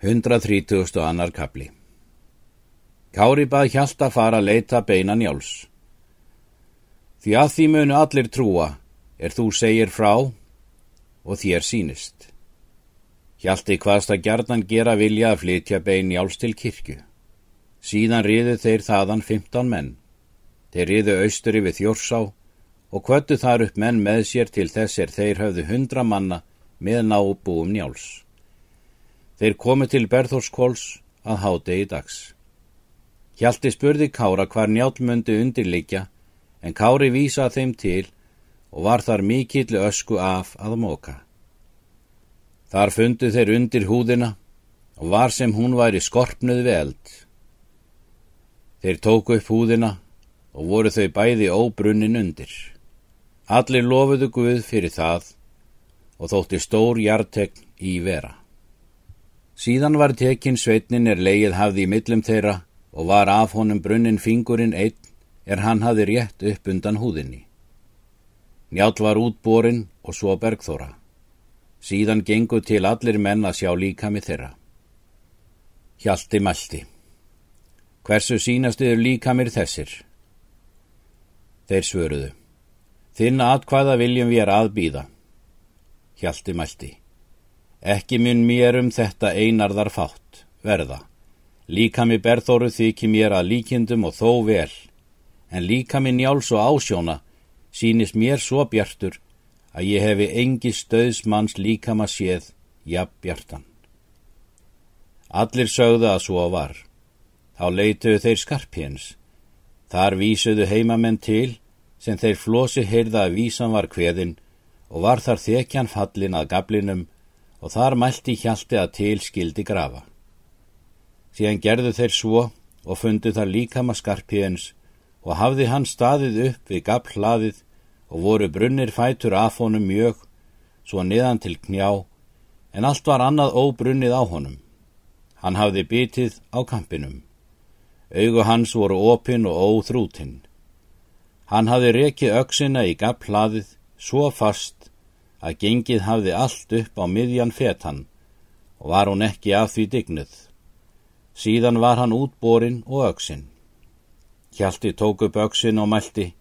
130. annar kapli Kári bað hjalt að fara að leita beina njáls. Því að því munu allir trúa er þú segir frá og þér sínist. Hjalti hvaðst að gerðan gera vilja að flytja bein njáls til kirkju. Síðan riðu þeir þaðan 15 menn. Þeir riðu austuri við þjórsá og kvöttu þar upp menn með sér til þess er þeir höfðu hundra manna með nábúum njáls. Þeir komu til Berðórskóls að hádegi dags. Hjalti spurði Kára hvar njálmundi undirlikja en Kári vísað þeim til og var þar mikill ösku af að móka. Þar fundu þeir undir húðina og var sem hún væri skorpnuð við eld. Þeir tóku upp húðina og voru þau bæði óbrunnin undir. Allir lofuðu Guð fyrir það og þótti stór jartegn í vera. Síðan var tekinn sveitnin er leið hafði í millum þeirra og var af honum brunnin fingurinn einn er hann hafði rétt upp undan húðinni. Njál var útborin og svo bergþóra. Síðan gengu til allir menn að sjá líka með þeirra. Hjalti mælti. Hversu sínastuður líka mér þessir? Þeir svöruðu. Þinn atkvaða viljum við er aðbýða. Hjalti mælti. Ekki mun mér um þetta einarðar fátt, verða. Líka mér berðóru þykir mér að líkindum og þó vel, en líka mér njáls og ásjóna sínist mér svo bjartur að ég hefi engi stöðsmanns líka maður séð, jafn bjartan. Allir sögðu að svo var. Þá leituðu þeir skarpjens. Þar vísuðu heimamenn til sem þeir flosi heyrða að vísan var kveðin og var þar þekjan fallin að gablinum og þar mælti hjalti að til skildi grafa. Síðan gerðu þeir svo og fundu þar líkama skarpiðins og hafði hann staðið upp við gaflaðið og voru brunnir fætur af honum mjög, svo niðan til knjá, en allt var annað óbrunnið á honum. Hann hafði bitið á kampinum. Augu hans voru opinn og óþrútinn. Hann hafði rekið auksina í gaflaðið svo fast að gengið hafði allt upp á miðjan fetan og var hún ekki af því dignuð. Síðan var hann útborin og auksinn. Hjalti tók upp auksinn og mælti.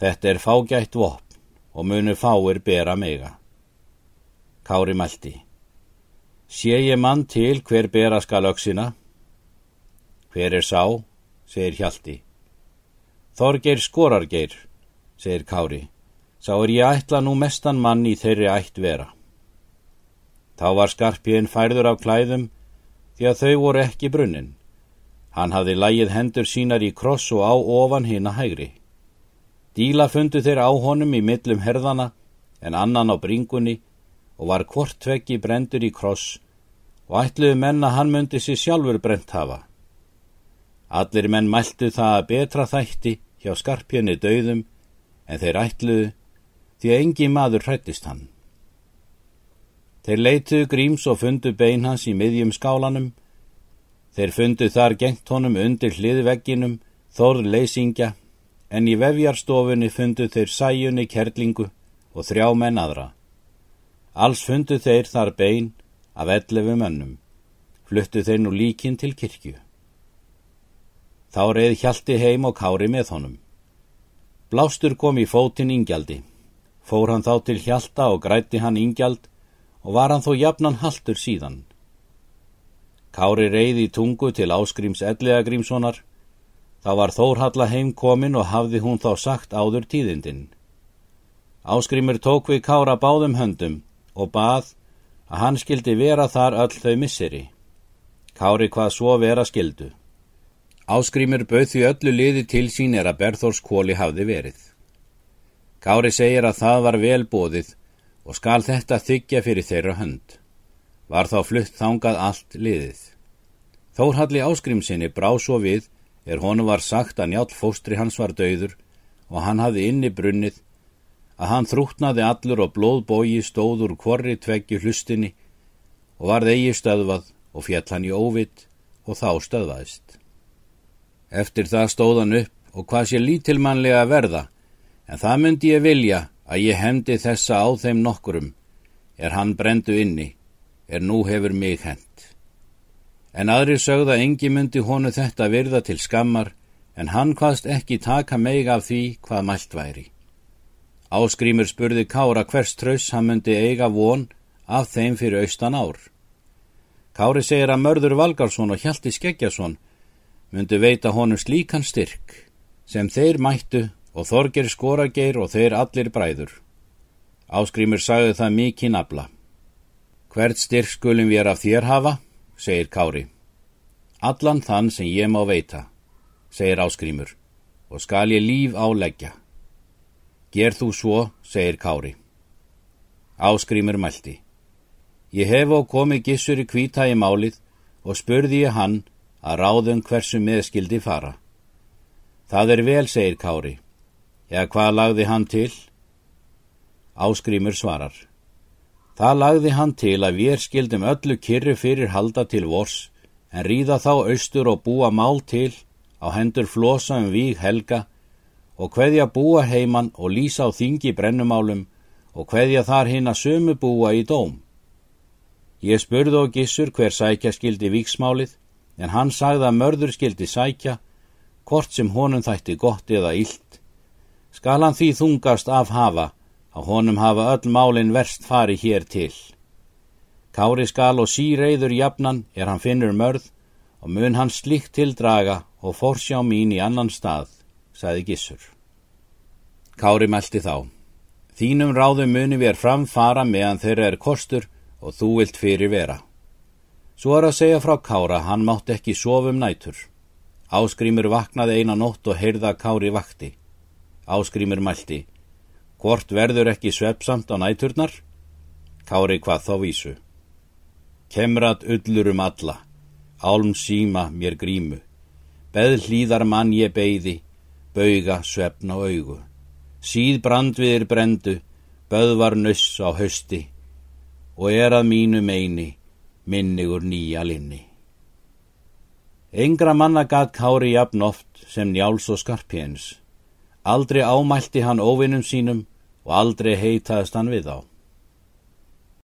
Þetta er fágætt vopn og munu fáir bera mega. Kári mælti. Sé ég mann til hver bera skal auksina? Hver er sá, segir Hjalti. Þorgeir skorargeir, segir Kári. Sá er ég ætla nú mestan mann í þeirri ætt vera. Þá var skarpíðin færður af klæðum því að þau voru ekki brunnin. Hann hafði lægið hendur sínar í kross og á ofan hinn að hægri. Díla fundu þeir á honum í millum herðana en annan á bringunni og var hvort tveggi brendur í kross og ætluðu menn að hann myndi sér sjálfur brent hafa. Allir menn mæltu það að betra þætti hjá skarpjörni döðum en þeir ætluðu því að engi maður hrættist hann. Þeir leituðu gríms og fundu bein hans í miðjum skálanum. Þeir fundu þar gengt honum undir hliðvegginum, þorð leysingja, en í vefjarstofunni fundu þeir sæjunni kerlingu og þrjá menn aðra. Alls fundu þeir þar bein af ellefu mönnum. Fluttu þeir nú líkin til kirkju. Þá reið hjalti heim og kári með honum. Blástur kom í fótinn ingjaldi. Fór hann þá til hjalta og grætti hann yngjald og var hann þó jafnan haltur síðan. Kári reyði í tungu til áskrims ellega grímssonar. Þá var Þórhalla heimkomin og hafði hún þá sagt áður tíðindinn. Áskrimur tók við Kára báðum höndum og bað að hann skildi vera þar öll þau misseri. Kári hvað svo vera skildu. Áskrimur bauð því öllu liði til sín er að Berþórskóli hafði verið. Kári segir að það var velbóðið og skal þetta þykja fyrir þeirra hönd. Var þá flutt þangað allt liðið. Þórhalli áskrimsinni brá svo við er honu var sagt að njálf fóstri hans var döður og hann hafði inni brunnið að hann þrútnaði allur og blóðbógi stóður kvorri tveggju hlustinni og varð eigi stöðvað og fjall hann í óvitt og þá stöðvaðist. Eftir það stóð hann upp og hvað sé lítilmannlega verða En það myndi ég vilja að ég hendi þessa á þeim nokkurum, er hann brendu inni, er nú hefur mig hend. En aðri sögða engi myndi honu þetta virða til skammar, en hann hvaðst ekki taka meig af því hvað mælt væri. Áskrímur spurði Kára hvers tröss hann myndi eiga von af þeim fyrir austan ár. Kári segir að mörður Valgarsson og Hjalti Skeggjason myndi veita honum slíkan styrk sem þeir mættu og Þorger Skorageir og þeir allir bræður. Áskrímur sagði það mikið nafla. Hvert styrk skulum við af þér hafa, segir Kári. Allan þann sem ég má veita, segir Áskrímur, og skal ég líf áleggja. Ger þú svo, segir Kári. Áskrímur mælti. Ég hef á komið gissur í kvíta í málið og spurði ég hann að ráðum hversu meðskildi fara. Það er vel, segir Kári. Já, hvað lagði hann til? Áskrímur svarar. Það lagði hann til að við skildum öllu kyrru fyrir halda til vors en ríða þá austur og búa mál til á hendur flosa um víg helga og hveðja búa heiman og lýsa á þingi brennumálum og hveðja þar hinn að sömu búa í dóm. Ég spurði og gissur hver sækja skildi víksmálið en hann sagði að mörður skildi sækja hvort sem honum þætti gott eða illt. Skal hann því þungast af hafa að honum hafa öll málin verst fari hér til. Kári skal og síreyður jafnan er hann finnur mörð og mun hann slikt tildraga og forsjá mín í annan stað, sagði Gissur. Kári meldi þá. Þínum ráðum muni við er framfara meðan þeirra er kostur og þú vilt fyrir vera. Svo er að segja frá Kára, hann mátt ekki sofum nætur. Áskrimur vaknaði eina nótt og heyrða Kári vakti. Áskrimur mælti, hvort verður ekki svepsamt á næturnar? Kári hvað þá vísu. Kemrat ullur um alla, álm síma mér grímu, beð hlýðar mann ég beigði, bauga svepn á augu. Síð brandviðir brendu, böð var nuss á hösti, og er að mínu meini, minnigur nýja linni. Engra manna gat Kári jafn oft sem njáls og skarpjens. Aldrei ámælti hann óvinnum sínum og aldrei heitaðist hann við á.